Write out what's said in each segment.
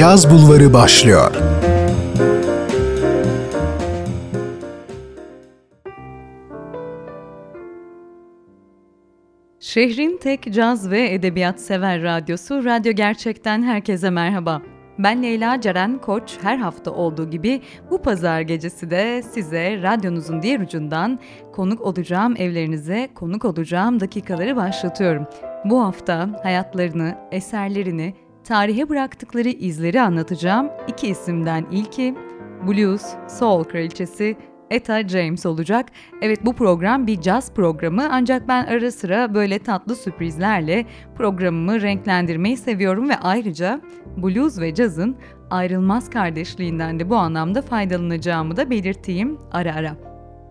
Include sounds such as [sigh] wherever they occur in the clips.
Caz Bulvarı başlıyor. Şehrin tek caz ve edebiyat sever radyosu Radyo Gerçek'ten herkese merhaba. Ben Leyla Ceren Koç her hafta olduğu gibi bu pazar gecesi de size radyonuzun diğer ucundan konuk olacağım evlerinize konuk olacağım dakikaları başlatıyorum. Bu hafta hayatlarını, eserlerini, tarihe bıraktıkları izleri anlatacağım. İki isimden ilki blues, soul kraliçesi Etta James olacak. Evet bu program bir jazz programı ancak ben ara sıra böyle tatlı sürprizlerle programımı renklendirmeyi seviyorum ve ayrıca blues ve cazın ayrılmaz kardeşliğinden de bu anlamda faydalanacağımı da belirteyim ara ara.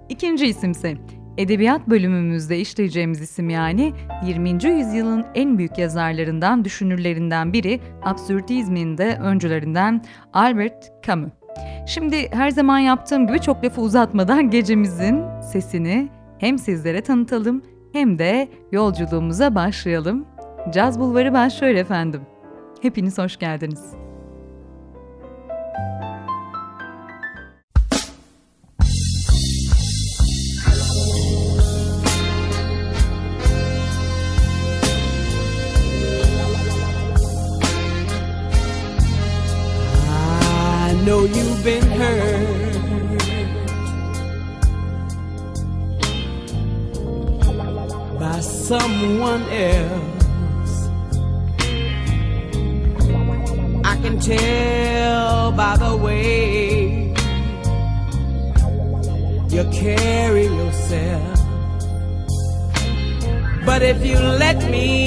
İkinci isimse Edebiyat bölümümüzde işleyeceğimiz isim yani 20. yüzyılın en büyük yazarlarından, düşünürlerinden biri, absürtizmin de öncülerinden Albert Camus. Şimdi her zaman yaptığım gibi çok lafı uzatmadan [laughs] gecemizin sesini hem sizlere tanıtalım hem de yolculuğumuza başlayalım. Caz Bulvarı başlıyor efendim. Hepiniz hoş geldiniz. If you let me,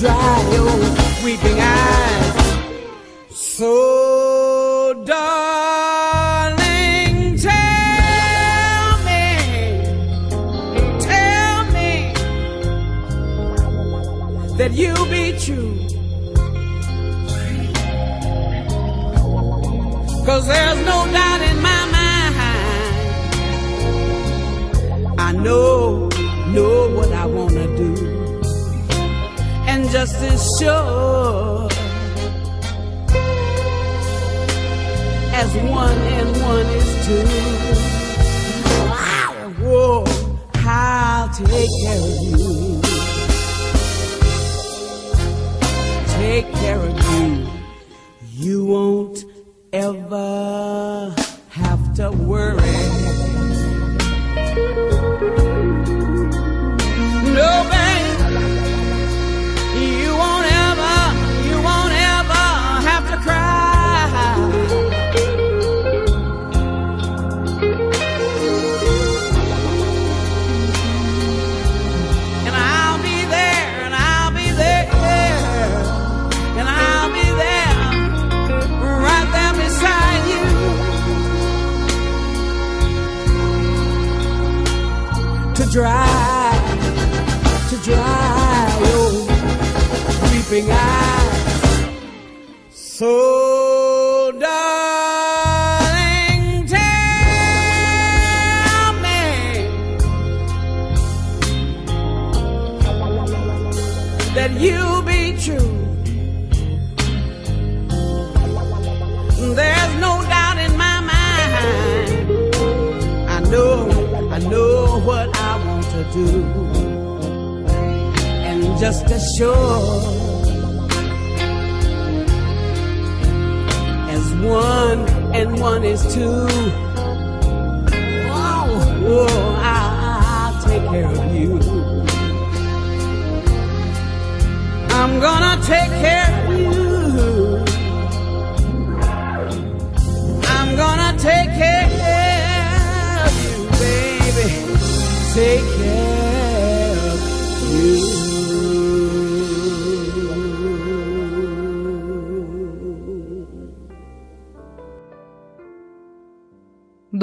dry your weeping And just as one and one is two. Whoa, I'll take care of you. Take care of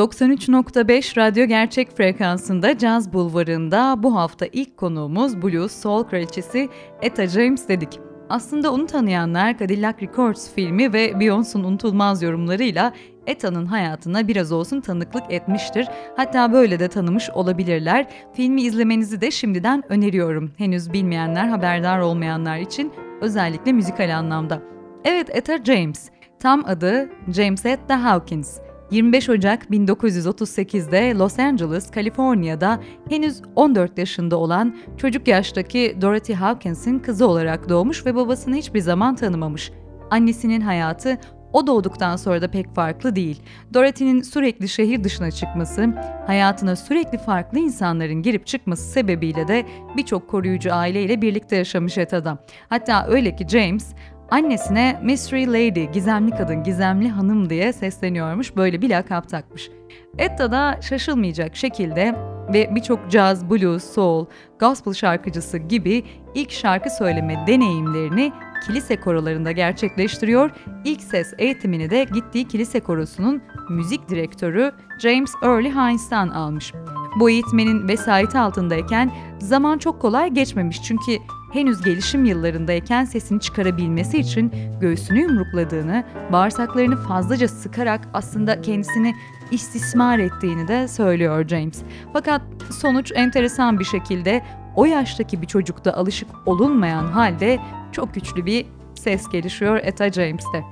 93.5 Radyo Gerçek frekansında Caz Bulvarı'nda bu hafta ilk konuğumuz Blues Soul Kraliçesi Etta James dedik. Aslında onu tanıyanlar Cadillac Records filmi ve Beyoncé'un unutulmaz yorumlarıyla Etta'nın hayatına biraz olsun tanıklık etmiştir. Hatta böyle de tanımış olabilirler. Filmi izlemenizi de şimdiden öneriyorum. Henüz bilmeyenler, haberdar olmayanlar için özellikle müzikal anlamda. Evet Etta James. Tam adı James Etta Hawkins. 25 Ocak 1938'de Los Angeles, Kaliforniya'da henüz 14 yaşında olan çocuk yaştaki Dorothy Hawkins'in kızı olarak doğmuş ve babasını hiçbir zaman tanımamış. Annesinin hayatı o doğduktan sonra da pek farklı değil. Dorothy'nin sürekli şehir dışına çıkması, hayatına sürekli farklı insanların girip çıkması sebebiyle de birçok koruyucu aileyle birlikte yaşamış Eta'da. Hatta öyle ki James Annesine Mystery Lady, gizemli kadın, gizemli hanım diye sesleniyormuş, böyle bir lakap takmış. Etta da şaşılmayacak şekilde ve birçok caz, blues, soul, gospel şarkıcısı gibi ilk şarkı söyleme deneyimlerini kilise korolarında gerçekleştiriyor. İlk ses eğitimini de gittiği kilise korosunun müzik direktörü James Early Hines'tan almış. Bu eğitmenin vesayeti altındayken zaman çok kolay geçmemiş çünkü henüz gelişim yıllarındayken sesini çıkarabilmesi için göğsünü yumrukladığını, bağırsaklarını fazlaca sıkarak aslında kendisini istismar ettiğini de söylüyor James. Fakat sonuç enteresan bir şekilde o yaştaki bir çocukta alışık olunmayan halde çok güçlü bir ses gelişiyor Etta James'te.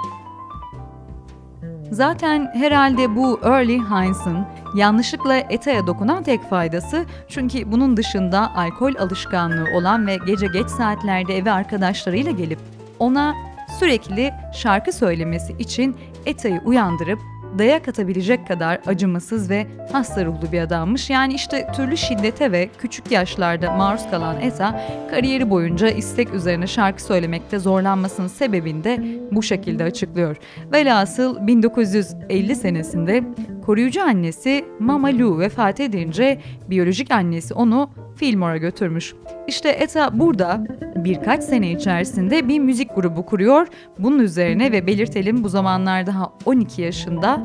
Zaten herhalde bu Early Hines'ın yanlışlıkla Etta'ya dokunan tek faydası çünkü bunun dışında alkol alışkanlığı olan ve gece geç saatlerde eve arkadaşlarıyla gelip ona sürekli şarkı söylemesi için Etta'yı uyandırıp dayak atabilecek kadar acımasız ve hasta ruhlu bir adammış. Yani işte türlü şiddete ve küçük yaşlarda maruz kalan Etta, kariyeri boyunca istek üzerine şarkı söylemekte zorlanmasının sebebini de bu şekilde açıklıyor. Velhasıl 1950 senesinde koruyucu annesi Mama Lou vefat edince biyolojik annesi onu Fillmore'a götürmüş. İşte Etta burada birkaç sene içerisinde bir müzik grubu kuruyor. Bunun üzerine ve belirtelim bu zamanlar daha 12 yaşında,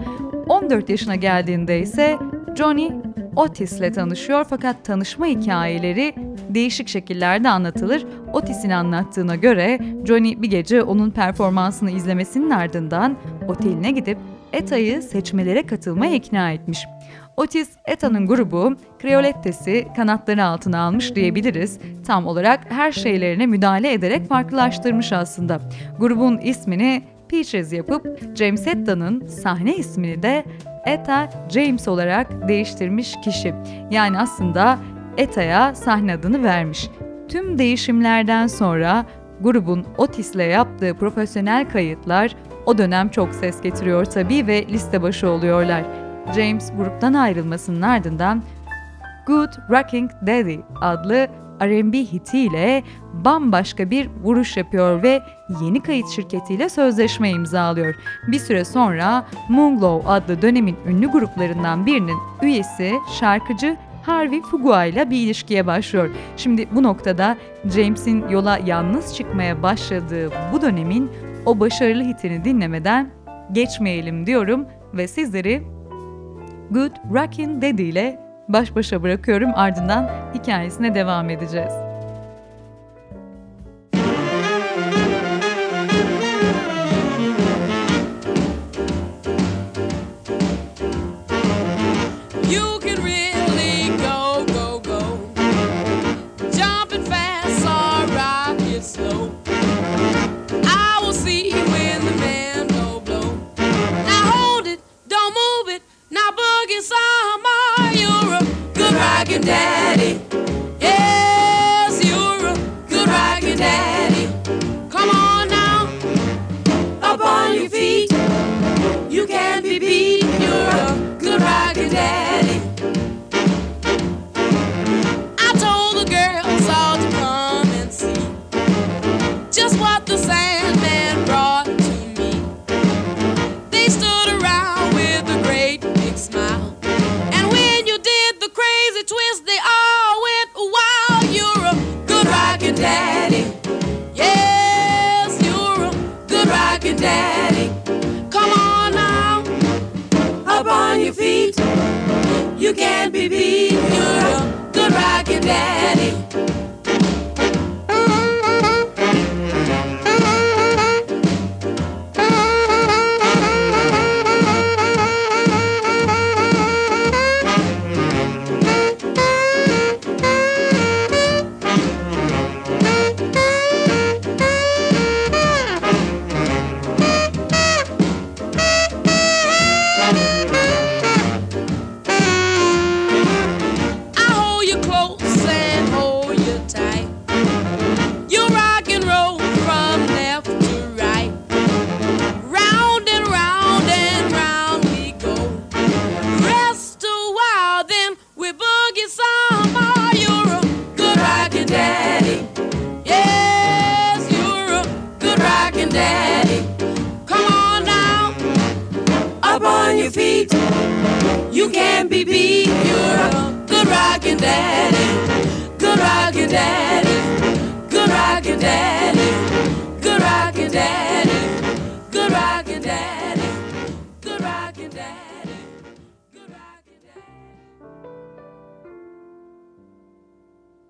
14 yaşına geldiğinde ise Johnny Otis'le tanışıyor fakat tanışma hikayeleri değişik şekillerde anlatılır. Otis'in anlattığına göre Johnny bir gece onun performansını izlemesinin ardından oteline gidip Etta'yı seçmelere katılmaya ikna etmiş. Otis, Etta'nın grubu Creolettes'i kanatları altına almış diyebiliriz. Tam olarak her şeylerine müdahale ederek farklılaştırmış aslında. Grubun ismini Peaches yapıp James Etta'nın sahne ismini de Etta James olarak değiştirmiş kişi. Yani aslında Etta'ya sahne adını vermiş. Tüm değişimlerden sonra grubun Otis'le yaptığı profesyonel kayıtlar o dönem çok ses getiriyor tabii ve liste başı oluyorlar. James gruptan ayrılmasının ardından Good Rocking Daddy adlı R&B hitiyle bambaşka bir vuruş yapıyor ve yeni kayıt şirketiyle sözleşme imzalıyor. Bir süre sonra Moonglow adlı dönemin ünlü gruplarından birinin üyesi şarkıcı Harvey Fugua ile bir ilişkiye başlıyor. Şimdi bu noktada James'in yola yalnız çıkmaya başladığı bu dönemin o başarılı hitini dinlemeden geçmeyelim diyorum ve sizleri Good Rockin' Daddy ile baş başa bırakıyorum ardından hikayesine devam edeceğiz. you can be beat. You're a good rockin' daddy, good rockin' daddy, good rockin' daddy, good rockin' daddy.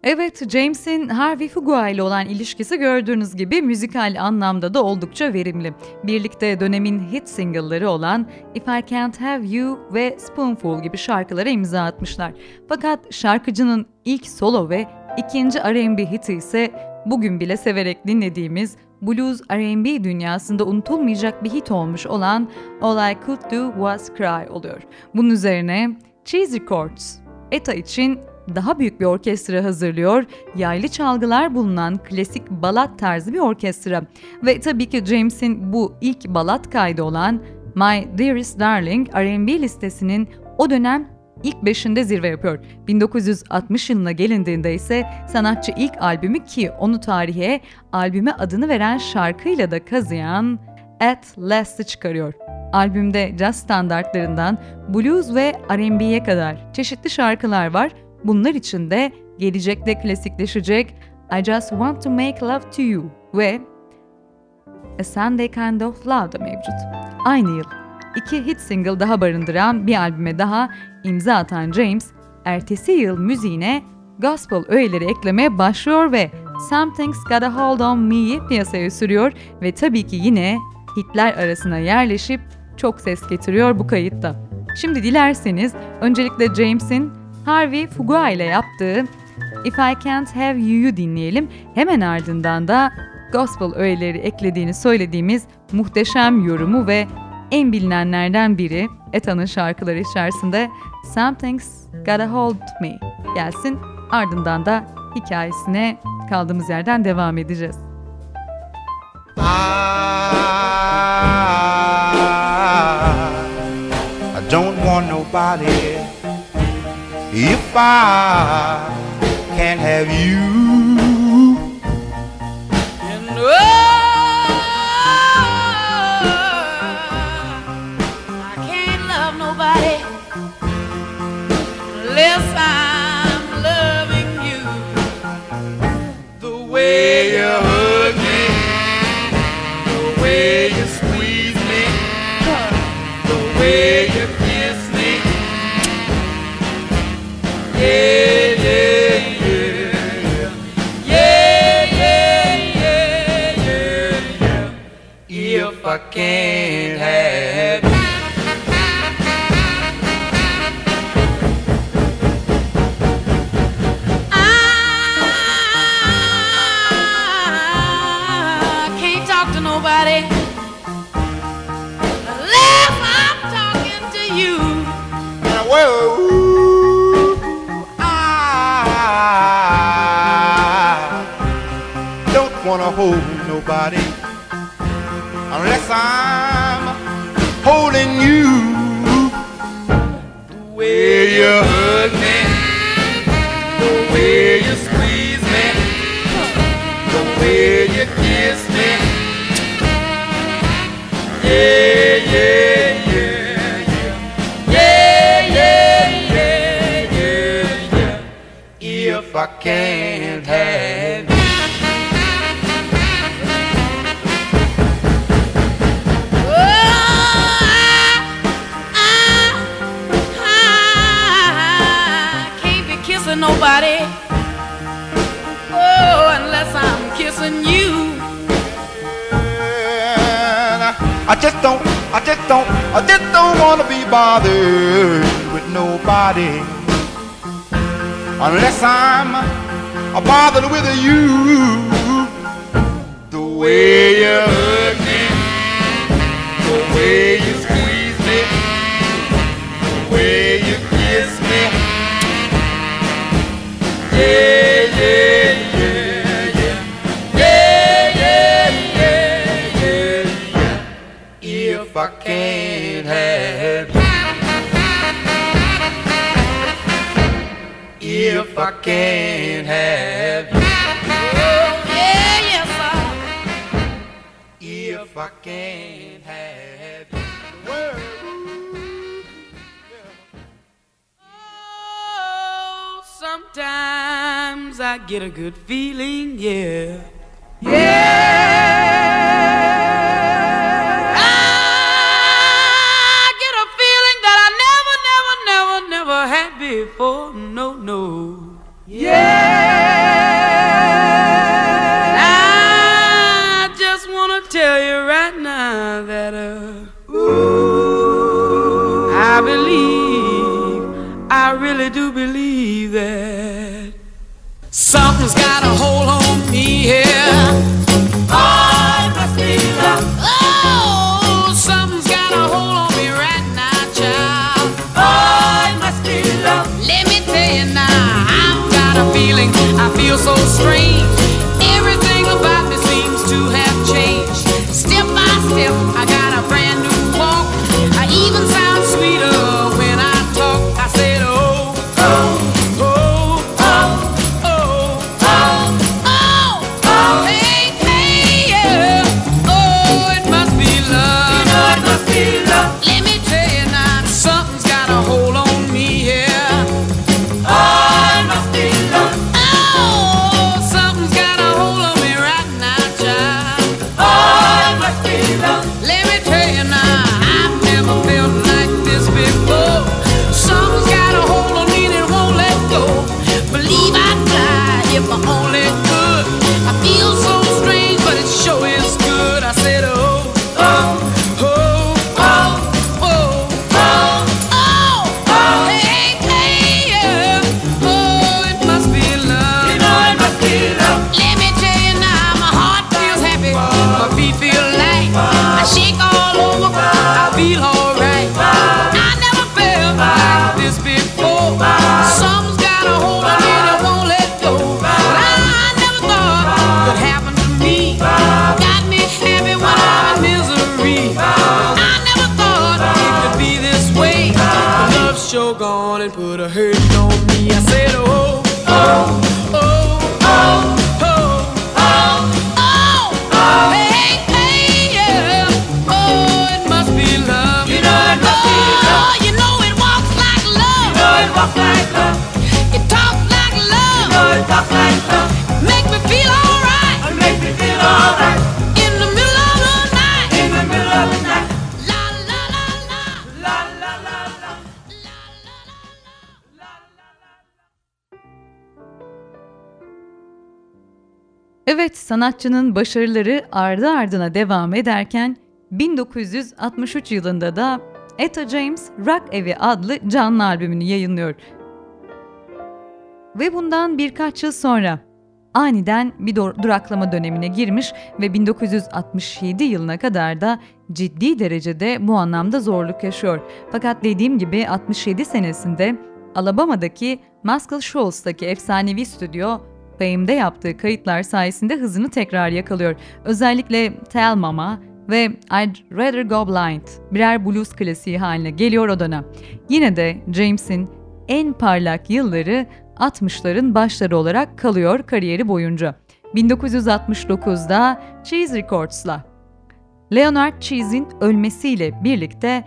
Evet, James'in Harvey Fugua ile olan ilişkisi gördüğünüz gibi müzikal anlamda da oldukça verimli. Birlikte dönemin hit single'ları olan If I Can't Have You ve Spoonful gibi şarkılara imza atmışlar. Fakat şarkıcının ilk solo ve ikinci R&B hiti ise bugün bile severek dinlediğimiz blues R&B dünyasında unutulmayacak bir hit olmuş olan All I Could Do Was Cry oluyor. Bunun üzerine Cheese Records, ETA için daha büyük bir orkestra hazırlıyor. Yaylı çalgılar bulunan klasik balat tarzı bir orkestra. Ve tabii ki James'in bu ilk balat kaydı olan My Dearest Darling R&B listesinin o dönem ilk beşinde zirve yapıyor. 1960 yılına gelindiğinde ise sanatçı ilk albümü ki onu tarihe albüme adını veren şarkıyla da kazıyan At Last'ı çıkarıyor. Albümde jazz standartlarından blues ve R&B'ye kadar çeşitli şarkılar var Bunlar içinde gelecekte klasikleşecek I Just Want To Make Love To You ve A Sunday Kind Of Love da mevcut. Aynı yıl iki hit single daha barındıran bir albüme daha imza atan James, ertesi yıl müziğine gospel öğeleri eklemeye başlıyor ve Something's Gotta Hold On Me'yi piyasaya sürüyor ve tabii ki yine hitler arasına yerleşip çok ses getiriyor bu kayıtta. Şimdi dilerseniz öncelikle James'in Harvey Fugua ile yaptığı If I Can't Have You'yu dinleyelim. Hemen ardından da gospel öğeleri eklediğini söylediğimiz muhteşem yorumu ve en bilinenlerden biri Ethan'ın şarkıları içerisinde Something's Gotta Hold Me gelsin. Ardından da hikayesine kaldığımız yerden devam edeceğiz. don't want nobody if I can't have you. And oh, I can't love nobody unless I'm loving you the way I can't have you. I can't talk to nobody unless I'm talking to you. Whoa. I don't wanna hold nobody unless I'm holding you. The way you I just don't, I just don't wanna be bothered with nobody unless I'm uh, bothered with you. The way you hug me, the way you squeeze me, the way you kiss me. Yeah, if I can't have you, Oh, yeah, yes, sir. if I can't have you. Oh, sometimes I get a good feeling, yeah. I chico sanatçının başarıları ardı ardına devam ederken 1963 yılında da Etta James Rock Evi adlı canlı albümünü yayınlıyor. Ve bundan birkaç yıl sonra aniden bir dur- duraklama dönemine girmiş ve 1967 yılına kadar da ciddi derecede bu anlamda zorluk yaşıyor. Fakat dediğim gibi 67 senesinde Alabama'daki Muscle Shoals'taki efsanevi stüdyo Fame'de yaptığı kayıtlar sayesinde hızını tekrar yakalıyor. Özellikle Tell Mama ve I'd Rather Go Blind birer blues klasiği haline geliyor o dönem. Yine de James'in en parlak yılları 60'ların başları olarak kalıyor kariyeri boyunca. 1969'da Cheese Records'la Leonard Cheese'in ölmesiyle birlikte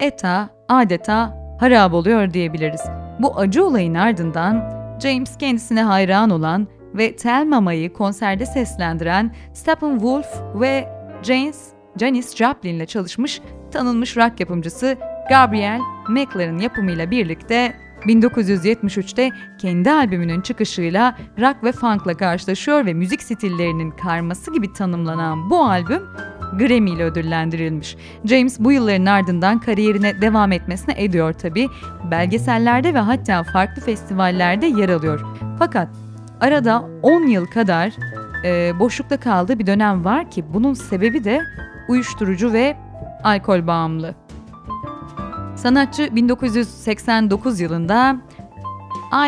ETA adeta harap oluyor diyebiliriz. Bu acı olayın ardından James kendisine hayran olan ve Tell Mama'yı konserde seslendiren Steppenwolf ve Janis, Janis Joplin ile çalışmış tanınmış rock yapımcısı Gabriel Mackler'ın yapımıyla birlikte 1973'te kendi albümünün çıkışıyla rock ve funk'la karşılaşıyor ve müzik stillerinin karması gibi tanımlanan bu albüm Grammy ile ödüllendirilmiş. James bu yılların ardından kariyerine devam etmesine ediyor tabi. Belgesellerde ve hatta farklı festivallerde yer alıyor. Fakat arada 10 yıl kadar e, boşlukta kaldığı bir dönem var ki bunun sebebi de uyuşturucu ve alkol bağımlılığı. Sanatçı 1989 yılında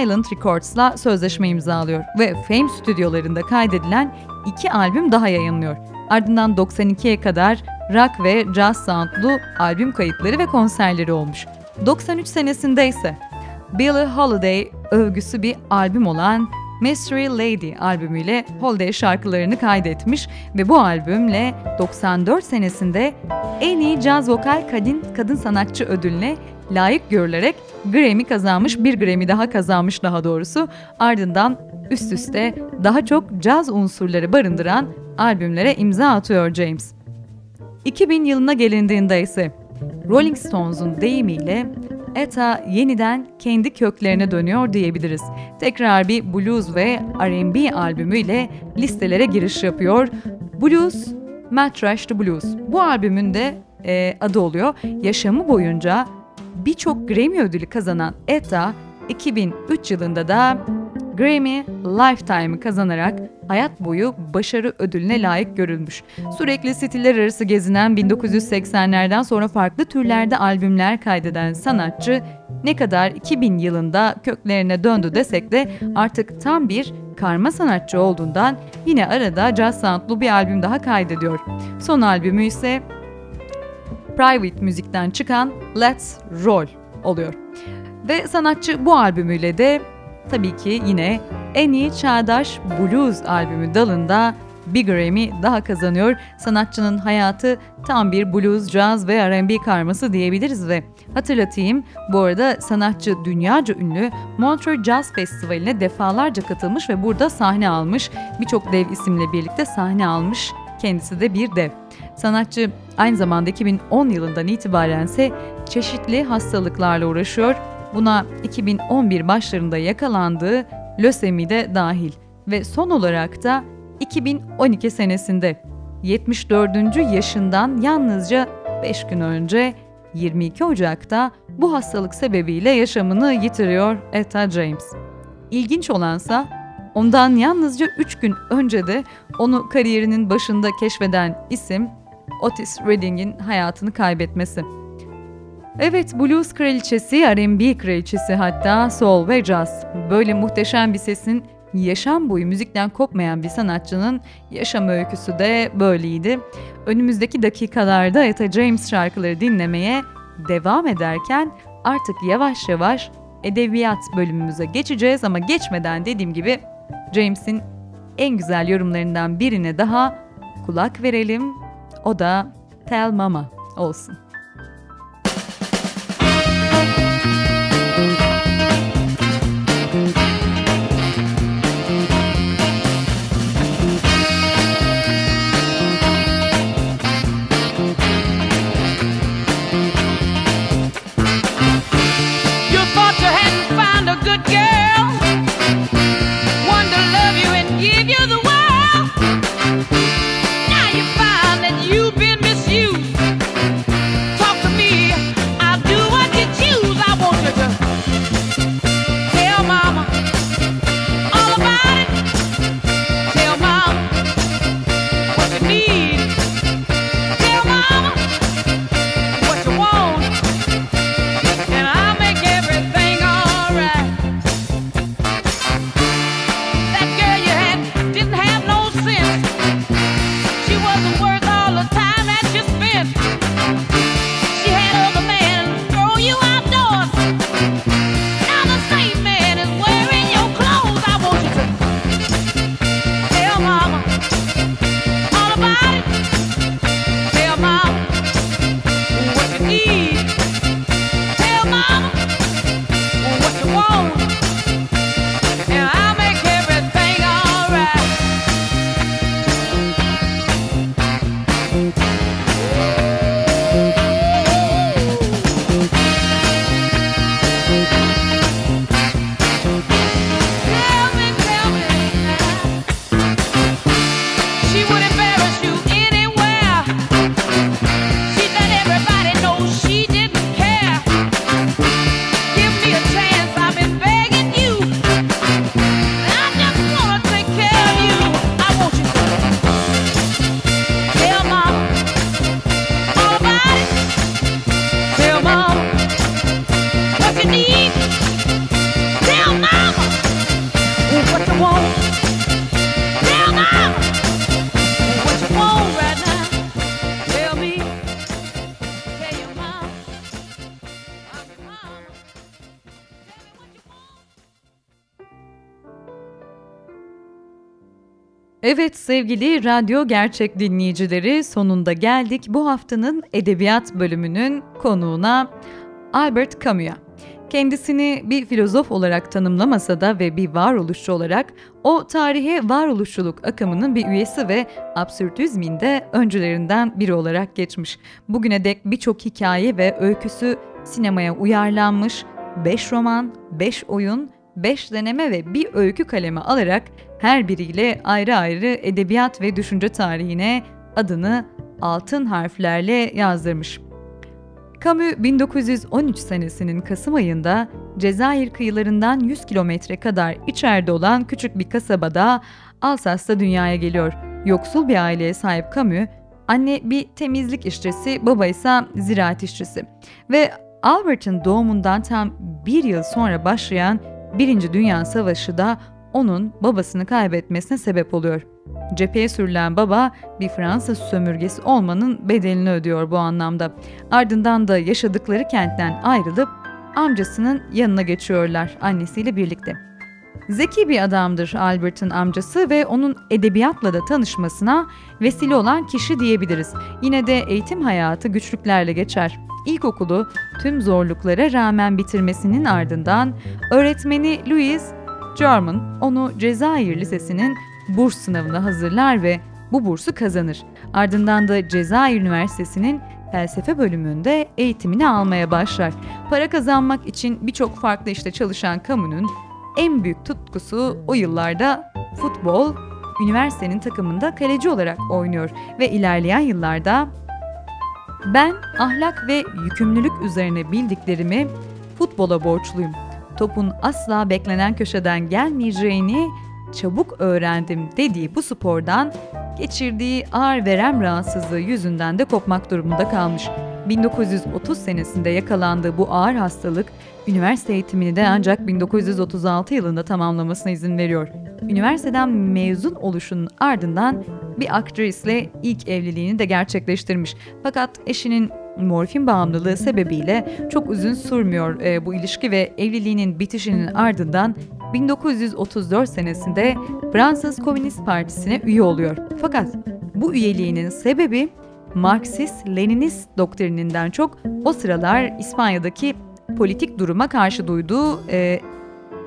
Island Records'la sözleşme imzalıyor ve Fame stüdyolarında kaydedilen iki albüm daha yayınlıyor. Ardından 92'ye kadar rock ve jazz soundlu albüm kayıtları ve konserleri olmuş. 93 senesinde ise Billie Holiday övgüsü bir albüm olan Mystery Lady albümüyle Holiday şarkılarını kaydetmiş ve bu albümle 94 senesinde en iyi caz vokal kadın kadın sanatçı ödülüne layık görülerek Grammy kazanmış, bir Grammy daha kazanmış daha doğrusu. Ardından üst üste daha çok caz unsurları barındıran albümlere imza atıyor James. 2000 yılına gelindiğinde ise Rolling Stones'un deyimiyle Etta yeniden kendi köklerine dönüyor diyebiliriz. Tekrar bir blues ve R&B albümüyle listelere giriş yapıyor. Blues, Mad Trash the Blues. Bu albümün de e, adı oluyor. Yaşamı boyunca birçok Grammy ödülü kazanan Etta 2003 yılında da Grammy Lifetime'ı kazanarak hayat boyu başarı ödülüne layık görülmüş. Sürekli stiller arası gezinen 1980'lerden sonra farklı türlerde albümler kaydeden sanatçı ne kadar 2000 yılında köklerine döndü desek de artık tam bir karma sanatçı olduğundan yine arada jazz soundlu bir albüm daha kaydediyor. Son albümü ise Private müzikten çıkan Let's Roll oluyor. Ve sanatçı bu albümüyle de tabii ki yine en iyi çağdaş blues albümü dalında bir Grammy daha kazanıyor. Sanatçının hayatı tam bir blues, jazz ve R&B karması diyebiliriz ve hatırlatayım bu arada sanatçı dünyaca ünlü Montreux Jazz Festivali'ne defalarca katılmış ve burada sahne almış. Birçok dev isimle birlikte sahne almış. Kendisi de bir dev. Sanatçı aynı zamanda 2010 yılından itibaren ise çeşitli hastalıklarla uğraşıyor. Buna 2011 başlarında yakalandığı lösemi de dahil ve son olarak da 2012 senesinde 74. yaşından yalnızca 5 gün önce 22 Ocak'ta bu hastalık sebebiyle yaşamını yitiriyor Etta James. İlginç olansa ondan yalnızca 3 gün önce de onu kariyerinin başında keşfeden isim Otis Redding'in hayatını kaybetmesi. Evet, blues kraliçesi, R&B kraliçesi hatta soul ve jazz. Böyle muhteşem bir sesin yaşam boyu müzikten kopmayan bir sanatçının yaşam öyküsü de böyleydi. Önümüzdeki dakikalarda Etta James şarkıları dinlemeye devam ederken artık yavaş yavaş edebiyat bölümümüze geçeceğiz ama geçmeden dediğim gibi James'in en güzel yorumlarından birine daha kulak verelim. O da Tell Mama olsun. Evet sevgili radyo gerçek dinleyicileri sonunda geldik bu haftanın edebiyat bölümünün konuğuna Albert Camus'a. Kendisini bir filozof olarak tanımlamasa da ve bir varoluşçu olarak o tarihe varoluşçuluk akımının bir üyesi ve absürtizmin de öncülerinden biri olarak geçmiş. Bugüne dek birçok hikaye ve öyküsü sinemaya uyarlanmış, 5 roman, 5 oyun, 5 deneme ve bir öykü kalemi alarak her biriyle ayrı ayrı edebiyat ve düşünce tarihine adını altın harflerle yazdırmış. Camus 1913 senesinin Kasım ayında Cezayir kıyılarından 100 kilometre kadar içeride olan küçük bir kasabada Alsas'ta dünyaya geliyor. Yoksul bir aileye sahip Camus, anne bir temizlik işçisi, baba ise ziraat işçisi. Ve Albert'ın doğumundan tam bir yıl sonra başlayan Birinci Dünya Savaşı da onun babasını kaybetmesine sebep oluyor. Cepheye sürülen baba bir Fransız sömürgesi olmanın bedelini ödüyor bu anlamda. Ardından da yaşadıkları kentten ayrılıp amcasının yanına geçiyorlar annesiyle birlikte. Zeki bir adamdır Albert'ın amcası ve onun edebiyatla da tanışmasına vesile olan kişi diyebiliriz. Yine de eğitim hayatı güçlüklerle geçer. İlkokulu tüm zorluklara rağmen bitirmesinin ardından öğretmeni Louis German onu Cezayir Lisesi'nin burs sınavına hazırlar ve bu bursu kazanır. Ardından da Cezayir Üniversitesi'nin felsefe bölümünde eğitimini almaya başlar. Para kazanmak için birçok farklı işte çalışan Camus'un en büyük tutkusu o yıllarda futbol, üniversitenin takımında kaleci olarak oynuyor ve ilerleyen yıllarda ben ahlak ve yükümlülük üzerine bildiklerimi futbola borçluyum topun asla beklenen köşeden gelmeyeceğini çabuk öğrendim dediği bu spordan geçirdiği ağır verem rahatsızlığı yüzünden de kopmak durumunda kalmış. 1930 senesinde yakalandığı bu ağır hastalık üniversite eğitimini de ancak 1936 yılında tamamlamasına izin veriyor. Üniversiteden mezun oluşunun ardından bir aktrisle ilk evliliğini de gerçekleştirmiş. Fakat eşinin morfin bağımlılığı sebebiyle çok uzun sürmüyor e, bu ilişki ve evliliğinin bitişinin ardından 1934 senesinde Fransız Komünist Partisi'ne üye oluyor. Fakat bu üyeliğinin sebebi Marksist-Leninist doktrininden çok o sıralar İspanya'daki politik duruma karşı duyduğu e,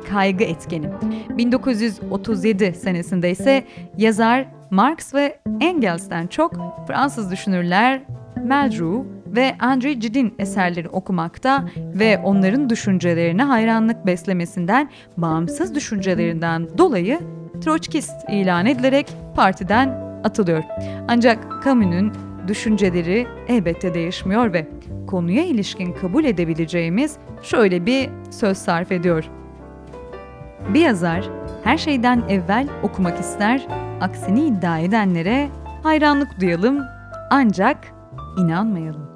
kaygı etkeni. 1937 senesinde ise yazar Marx ve Engels'ten çok Fransız düşünürler Malraux ve André Gide'in eserleri okumakta ve onların düşüncelerine hayranlık beslemesinden, bağımsız düşüncelerinden dolayı Troçkist ilan edilerek partiden atılıyor. Ancak Camus'un düşünceleri elbette değişmiyor ve konuya ilişkin kabul edebileceğimiz şöyle bir söz sarf ediyor. Bir yazar her şeyden evvel okumak ister, aksini iddia edenlere hayranlık duyalım ancak inanmayalım.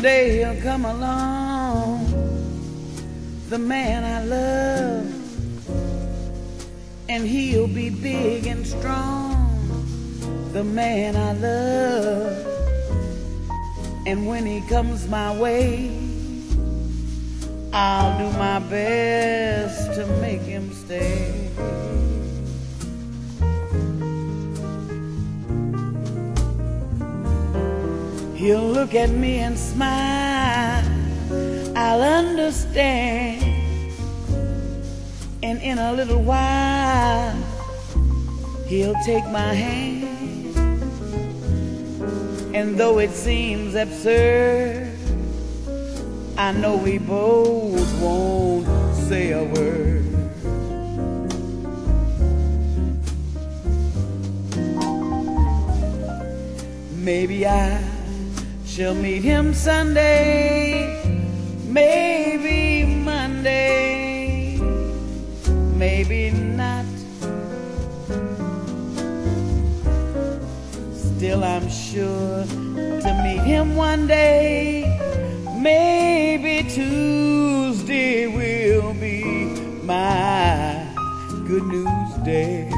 Someday he'll come along, the man I love, and he'll be big and strong, the man I love. And when he comes my way, I'll do my best to make him stay. He'll look at me and smile. I'll understand. And in a little while, he'll take my hand. And though it seems absurd, I know we both won't say a word. Maybe I shall meet him Sunday, maybe Monday, maybe not. Still, I'm sure to meet him one day, maybe Tuesday will be my good news day.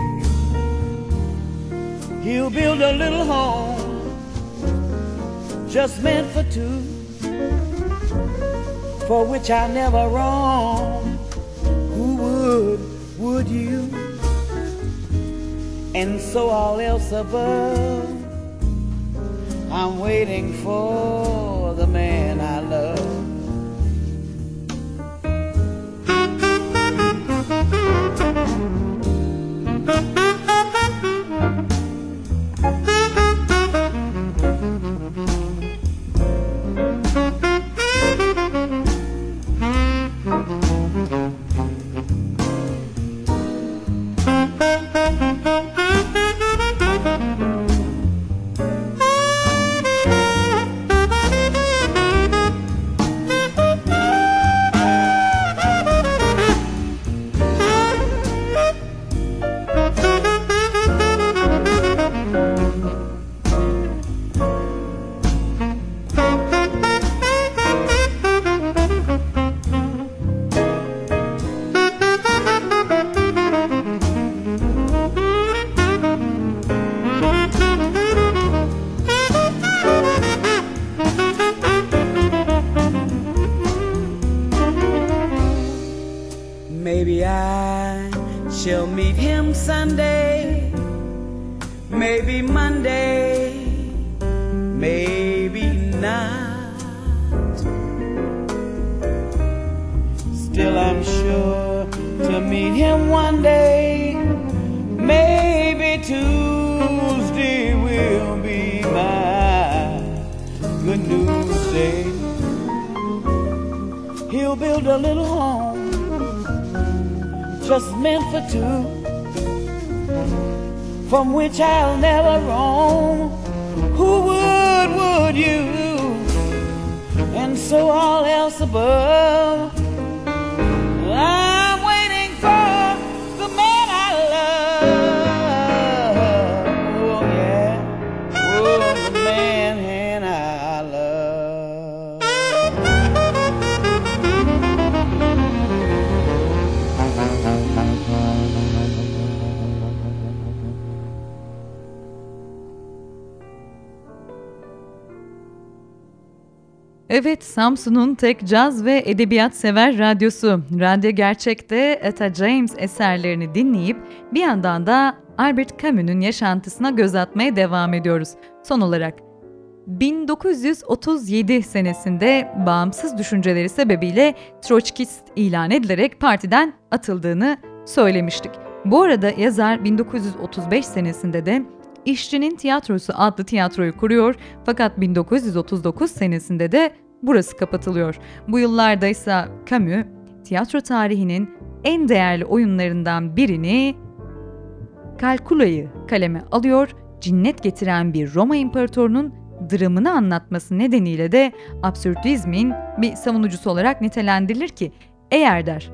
He'll build a little home just meant for two, for which I never wrong. Who would, would you? And so all else above, I'm waiting for the man shall meet him Sunday, maybe Monday, maybe not. Still, I'm sure to meet him one day, maybe Tuesday will be my good news day. He'll build a little home just meant for two, from which I'll never roam. Who would, would you? And so all else above, Evet, Samsun'un tek caz ve edebiyat sever radyosu. Radyo Gerçek'te Etta James eserlerini dinleyip bir yandan da Albert Camus'un yaşantısına göz atmaya devam ediyoruz. Son olarak 1937 senesinde bağımsız düşünceleri sebebiyle Troçkist ilan edilerek partiden atıldığını söylemiştik. Bu arada yazar 1935 senesinde de İşçinin Tiyatrosu adlı tiyatroyu kuruyor fakat 1939 senesinde de burası kapatılıyor. Bu yıllarda ise Camus tiyatro tarihinin en değerli oyunlarından birini Kalkula'yı kaleme alıyor, cinnet getiren bir Roma imparatorunun dramını anlatması nedeniyle de absürtizmin bir savunucusu olarak nitelendirilir ki eğer der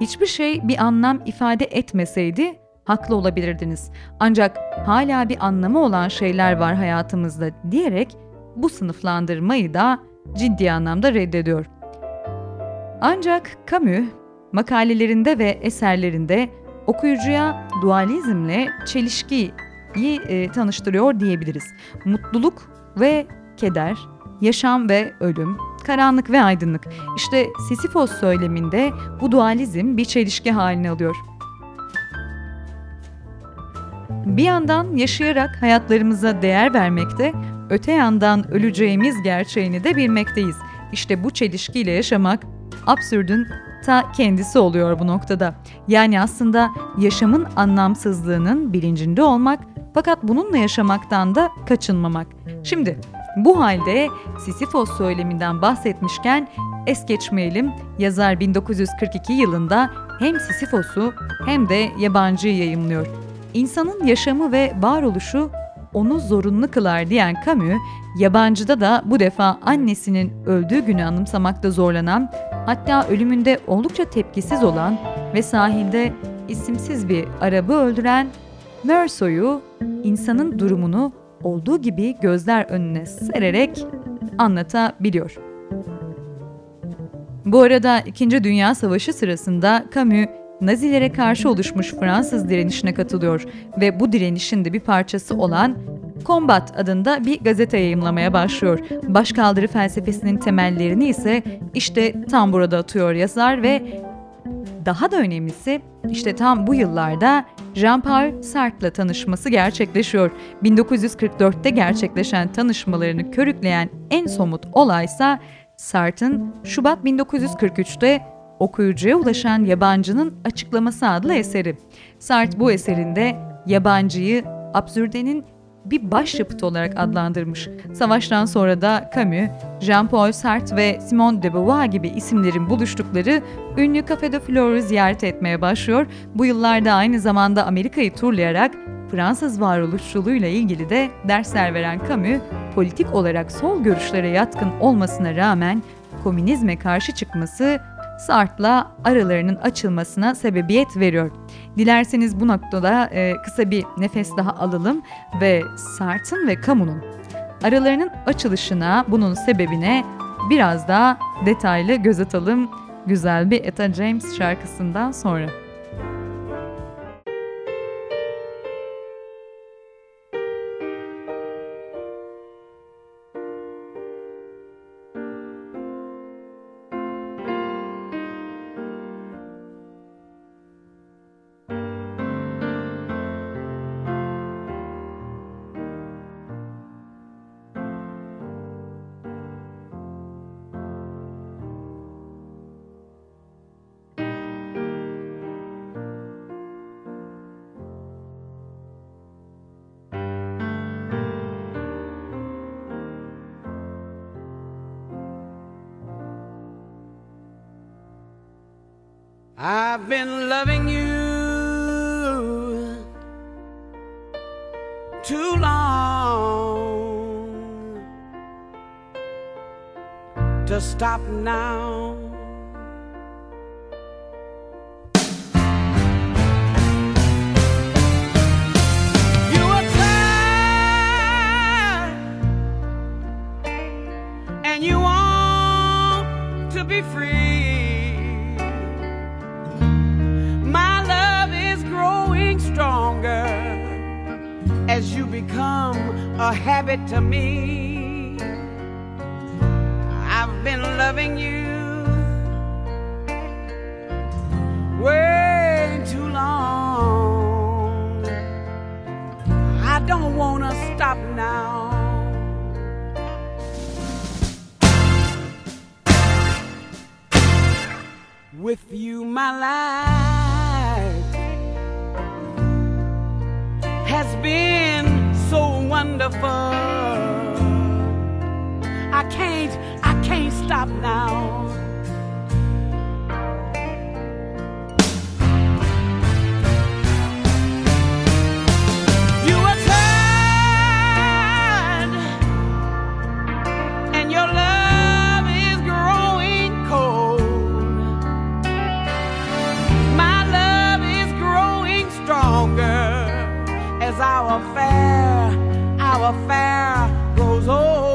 hiçbir şey bir anlam ifade etmeseydi haklı olabilirdiniz. Ancak hala bir anlamı olan şeyler var hayatımızda diyerek bu sınıflandırmayı da ciddi anlamda reddediyor. Ancak Camus makalelerinde ve eserlerinde okuyucuya dualizmle çelişkiyi e, tanıştırıyor diyebiliriz. Mutluluk ve keder, yaşam ve ölüm, karanlık ve aydınlık. İşte Sisyphos söyleminde bu dualizm bir çelişki haline alıyor. Bir yandan yaşayarak hayatlarımıza değer vermekte, öte yandan öleceğimiz gerçeğini de bilmekteyiz. İşte bu çelişkiyle yaşamak absürdün ta kendisi oluyor bu noktada. Yani aslında yaşamın anlamsızlığının bilincinde olmak fakat bununla yaşamaktan da kaçınmamak. Şimdi bu halde Sisyphos söyleminden bahsetmişken es geçmeyelim. Yazar 1942 yılında hem Sisyphos'u hem de yabancıyı yayımlıyor. İnsanın yaşamı ve varoluşu onu zorunlu kılar diyen Camus, yabancıda da bu defa annesinin öldüğü günü anımsamakta zorlanan, hatta ölümünde oldukça tepkisiz olan ve sahilde isimsiz bir Arabı öldüren Merso'yu insanın durumunu olduğu gibi gözler önüne sererek anlatabiliyor. Bu arada İkinci Dünya Savaşı sırasında Camus Nazilere karşı oluşmuş Fransız direnişine katılıyor ve bu direnişin de bir parçası olan Combat adında bir gazete yayımlamaya başlıyor. Başkaldırı felsefesinin temellerini ise işte tam burada atıyor yazar ve daha da önemlisi işte tam bu yıllarda Jean-Paul Sartre'la tanışması gerçekleşiyor. 1944'te gerçekleşen tanışmalarını körükleyen en somut olaysa Sartre'ın Şubat 1943'te okuyucuya ulaşan yabancının açıklaması adlı eseri. Sartre bu eserinde yabancıyı absürdenin bir başyapıt olarak adlandırmış. Savaştan sonra da Camus, Jean-Paul Sartre ve Simone de Beauvoir gibi isimlerin buluştukları ünlü Café de Flore'u ziyaret etmeye başlıyor. Bu yıllarda aynı zamanda Amerika'yı turlayarak Fransız varoluşçuluğuyla ilgili de dersler veren Camus, politik olarak sol görüşlere yatkın olmasına rağmen komünizme karşı çıkması Sart'la aralarının açılmasına sebebiyet veriyor. Dilerseniz bu noktada e, kısa bir nefes daha alalım ve Sart'ın ve Camus'un aralarının açılışına, bunun sebebine biraz daha detaylı göz atalım güzel bir Etta James şarkısından sonra. I've been loving you too long to stop now. Affair, our affair goes old.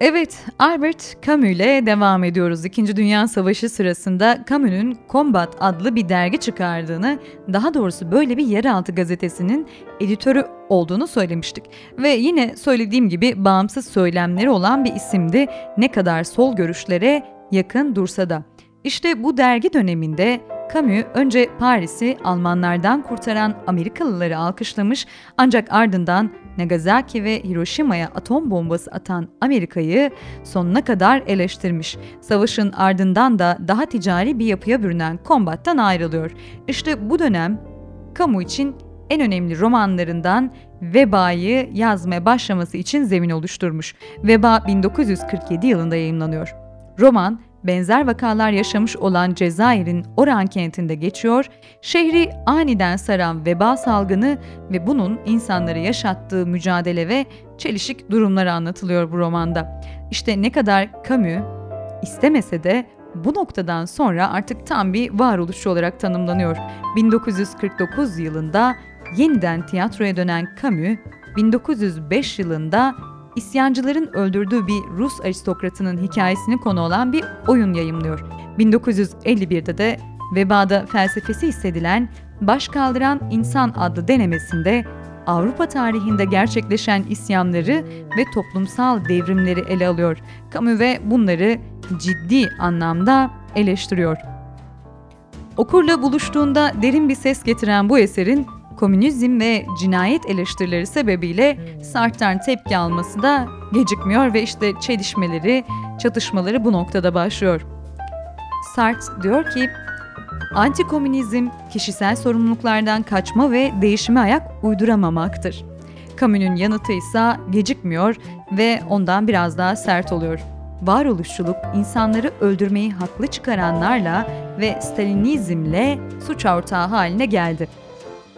Evet, Albert Camus ile devam ediyoruz. İkinci Dünya Savaşı sırasında Camus'un Combat adlı bir dergi çıkardığını, daha doğrusu böyle bir yeraltı gazetesinin editörü olduğunu söylemiştik. Ve yine söylediğim gibi bağımsız söylemleri olan bir isimdi ne kadar sol görüşlere yakın dursa da. İşte bu dergi döneminde Camus önce Paris'i Almanlardan kurtaran Amerikalıları alkışlamış ancak ardından Nagasaki ve Hiroşima'ya atom bombası atan Amerika'yı sonuna kadar eleştirmiş. Savaşın ardından da daha ticari bir yapıya bürünen Combat'tan ayrılıyor. İşte bu dönem Camus için en önemli romanlarından Veba'yı yazmaya başlaması için zemin oluşturmuş. Veba 1947 yılında yayımlanıyor. Roman, benzer vakalar yaşamış olan Cezayir'in Oran kentinde geçiyor, şehri aniden saran veba salgını ve bunun insanları yaşattığı mücadele ve çelişik durumları anlatılıyor bu romanda. İşte ne kadar Camus istemese de bu noktadan sonra artık tam bir varoluşçu olarak tanımlanıyor. 1949 yılında yeniden tiyatroya dönen Camus, 1905 yılında isyancıların öldürdüğü bir Rus aristokratının hikayesini konu olan bir oyun yayımlıyor. 1951'de de vebada felsefesi hissedilen Baş Kaldıran İnsan adlı denemesinde Avrupa tarihinde gerçekleşen isyanları ve toplumsal devrimleri ele alıyor. Camus ve bunları ciddi anlamda eleştiriyor. Okurla buluştuğunda derin bir ses getiren bu eserin komünizm ve cinayet eleştirileri sebebiyle Sartre'den tepki alması da gecikmiyor ve işte çelişmeleri, çatışmaları bu noktada başlıyor. Sartre diyor ki, antikomünizm kişisel sorumluluklardan kaçma ve değişime ayak uyduramamaktır. Camus'un yanıtı ise gecikmiyor ve ondan biraz daha sert oluyor. varoluşçuluk insanları öldürmeyi haklı çıkaranlarla ve Stalinizmle suç ortağı haline geldi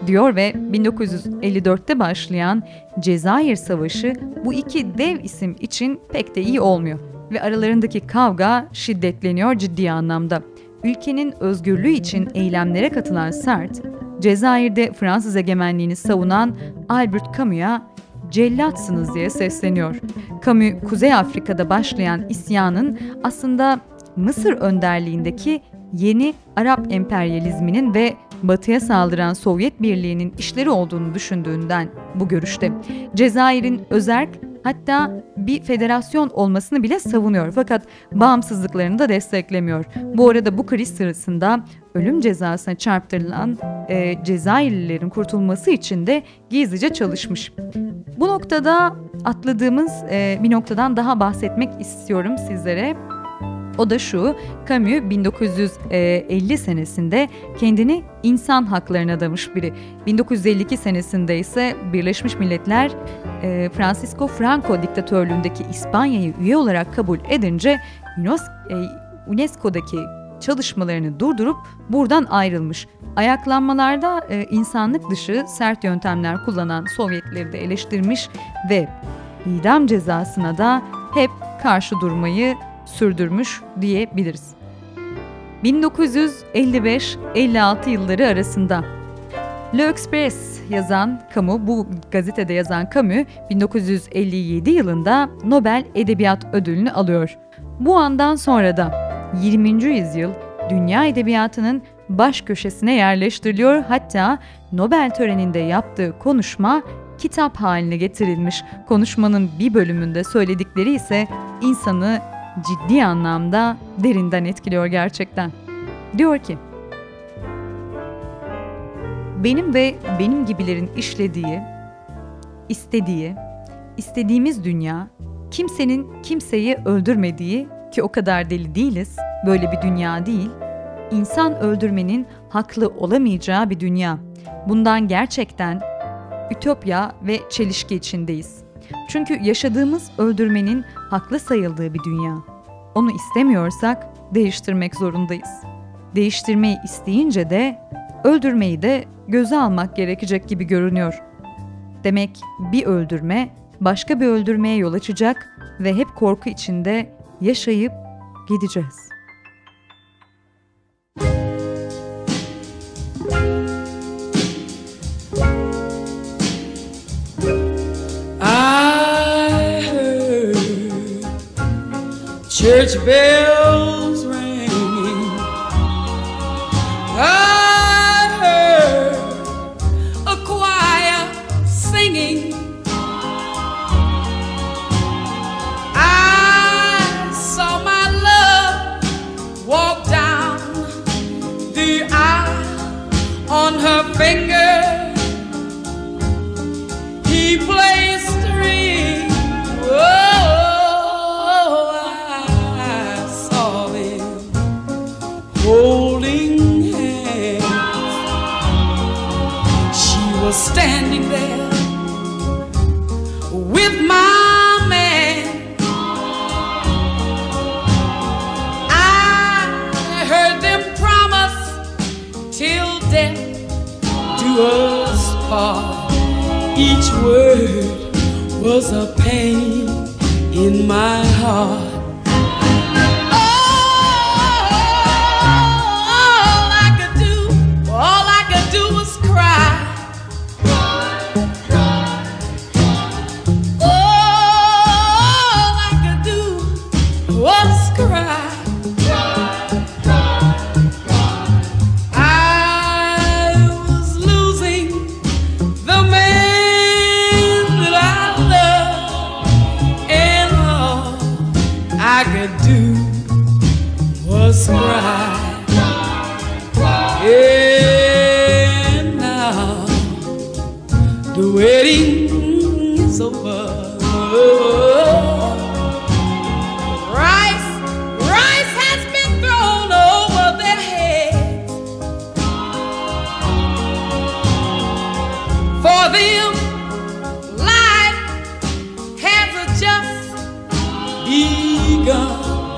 diyor ve 1954'te başlayan Cezayir Savaşı bu iki dev isim için pek de iyi olmuyor ve aralarındaki kavga şiddetleniyor ciddi anlamda. Ülkenin özgürlüğü için eylemlere katılan Sart, Cezayir'de Fransız egemenliğini savunan Albert Camus'a cellatsınız diye sesleniyor. Camus, Kuzey Afrika'da başlayan isyanın aslında Mısır önderliğindeki yeni Arap emperyalizminin ve batıya saldıran Sovyet Birliği'nin işleri olduğunu düşündüğünden bu görüşte. Cezayir'in özerk hatta bir federasyon olmasını bile savunuyor fakat bağımsızlıklarını da desteklemiyor. Bu arada bu kriz sırasında ölüm cezasına çarptırılan e, Cezayirlilerin kurtulması için de gizlice çalışmış. Bu noktada atladığımız e, bir noktadan daha bahsetmek istiyorum sizlere. O da şu, Camus 1950 senesinde kendini insan haklarına adamış biri. 1952 senesinde ise Birleşmiş Milletler e, Francisco Franco diktatörlüğündeki İspanya'yı üye olarak kabul edince e, UNESCO'daki çalışmalarını durdurup buradan ayrılmış. Ayaklanmalarda e, insanlık dışı sert yöntemler kullanan Sovyetleri de eleştirmiş ve idam cezasına da hep karşı durmayı sürdürmüş diyebiliriz. 1955-56 yılları arasında Le Express yazan Camus, bu gazetede yazan Camus 1957 yılında Nobel Edebiyat Ödülünü alıyor. Bu andan sonra da 20. yüzyıl dünya edebiyatının baş köşesine yerleştiriliyor. Hatta Nobel töreninde yaptığı konuşma kitap haline getirilmiş. Konuşmanın bir bölümünde söyledikleri ise insanı ciddi anlamda derinden etkiliyor gerçekten. Diyor ki, benim ve benim gibilerin işlediği, istediği, istediğimiz dünya, kimsenin kimseyi öldürmediği ki o kadar deli değiliz, böyle bir dünya değil, insan öldürmenin haklı olamayacağı bir dünya. Bundan gerçekten ütopya ve çelişki içindeyiz. Çünkü yaşadığımız öldürmenin haklı sayıldığı bir dünya. Onu istemiyorsak değiştirmek zorundayız. Değiştirmeyi isteyince de öldürmeyi de göze almak gerekecek gibi görünüyor. Demek bir öldürme başka bir öldürmeye yol açacak ve hep korku içinde yaşayıp gideceğiz. Church bells ringing. I heard a choir singing. Was a pain in my heart. gone,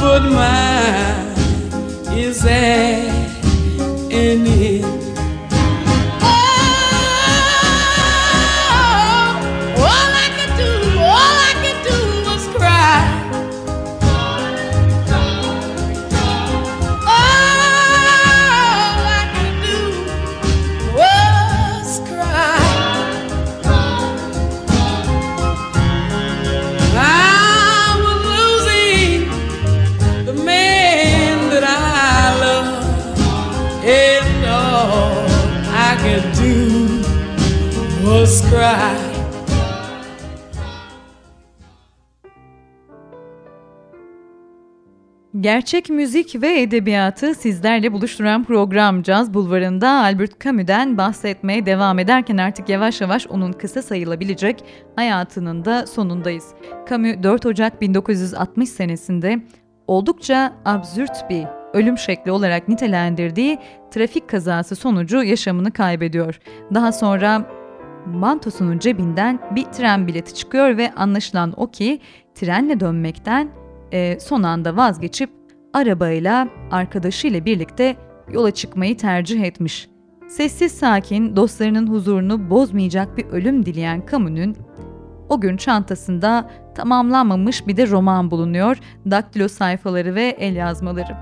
but mine is there. Gerçek müzik ve edebiyatı sizlerle buluşturan program Caz Bulvarı'nda Albert Camus'den bahsetmeye devam ederken artık yavaş yavaş onun kısa sayılabilecek hayatının da sonundayız. Camus 4 Ocak 1960 senesinde oldukça absürt bir ölüm şekli olarak nitelendirdiği trafik kazası sonucu yaşamını kaybediyor. Daha sonra mantosunun cebinden bir tren bileti çıkıyor ve anlaşılan o ki trenle dönmekten e, son anda vazgeçip arabayla arkadaşıyla birlikte yola çıkmayı tercih etmiş. Sessiz sakin, dostlarının huzurunu bozmayacak bir ölüm dileyen Camus'un o gün çantasında tamamlanmamış bir de roman bulunuyor, daktilo sayfaları ve el yazmaları.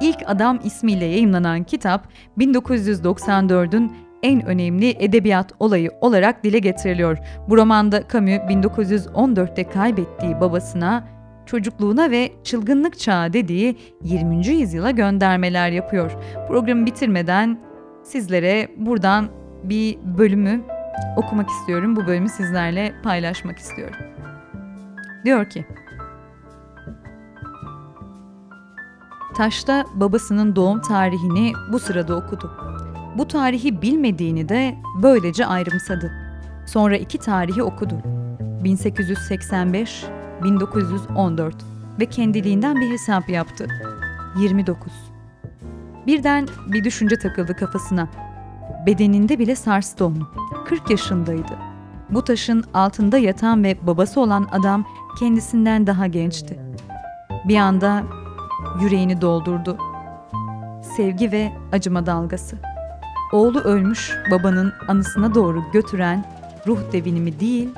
İlk Adam ismiyle yayımlanan kitap 1994'ün en önemli edebiyat olayı olarak dile getiriliyor. Bu romanda Camus 1914'te kaybettiği babasına, çocukluğuna ve çılgınlık çağı dediği 20. yüzyıla göndermeler yapıyor. Programı bitirmeden sizlere buradan bir bölümü okumak istiyorum. Bu bölümü sizlerle paylaşmak istiyorum. Diyor ki, Taşta babasının doğum tarihini bu sırada okudu. Bu tarihi bilmediğini de böylece ayrımsadı. Sonra iki tarihi okudu. 1885, 1914 ve kendiliğinden bir hesap yaptı. 29. Birden bir düşünce takıldı kafasına. Bedeninde bile sarstı onu. 40 yaşındaydı. Bu taşın altında yatan ve babası olan adam kendisinden daha gençti. Bir anda yüreğini doldurdu. Sevgi ve acıma dalgası. Oğlu ölmüş babanın anısına doğru götüren ruh devinimi değil,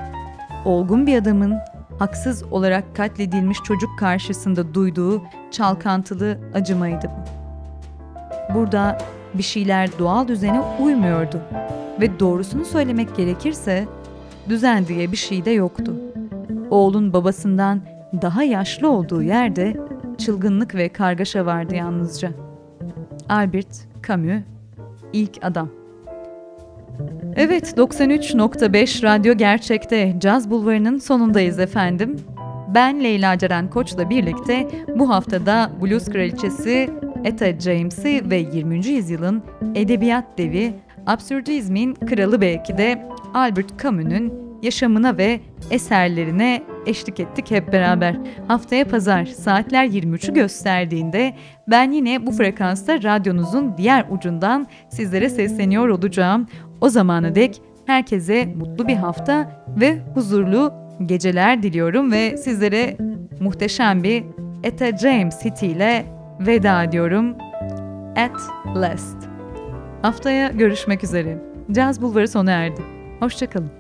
olgun bir adamın haksız olarak katledilmiş çocuk karşısında duyduğu çalkantılı acımaydı bu. Burada bir şeyler doğal düzene uymuyordu ve doğrusunu söylemek gerekirse düzen diye bir şey de yoktu. Oğlun babasından daha yaşlı olduğu yerde çılgınlık ve kargaşa vardı yalnızca. Albert Camus, ilk adam. Evet, 93.5 Radyo Gerçek'te Caz Bulvarı'nın sonundayız efendim. Ben Leyla Ceren Koç'la birlikte bu haftada Blues Kraliçesi Etta James'i ve 20. yüzyılın edebiyat devi, absürdizmin kralı belki de Albert Camus'un yaşamına ve eserlerine eşlik ettik hep beraber. Haftaya pazar saatler 23'ü gösterdiğinde ben yine bu frekansta radyonuzun diğer ucundan sizlere sesleniyor olacağım. O zamana dek herkese mutlu bir hafta ve huzurlu geceler diliyorum ve sizlere muhteşem bir Etta James hitiyle veda ediyorum. At Last. Haftaya görüşmek üzere. Caz Bulvarı sona erdi. Hoşçakalın.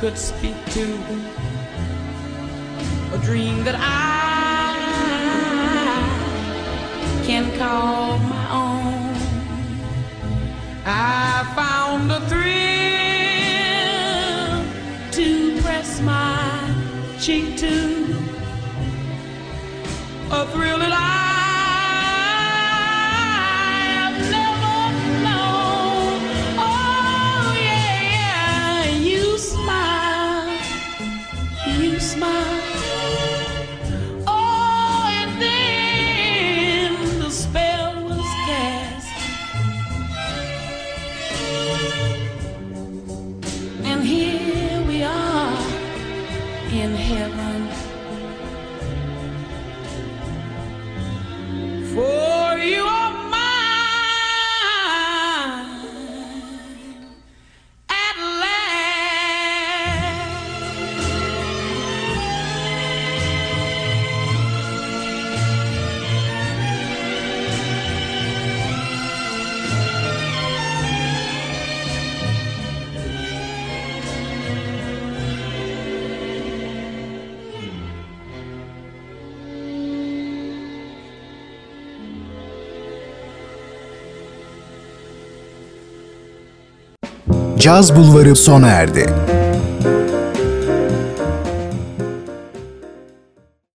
could speak to a dream that I can call my own. I found a thrill to press my cheek to. Caz Bulvarı sona erdi.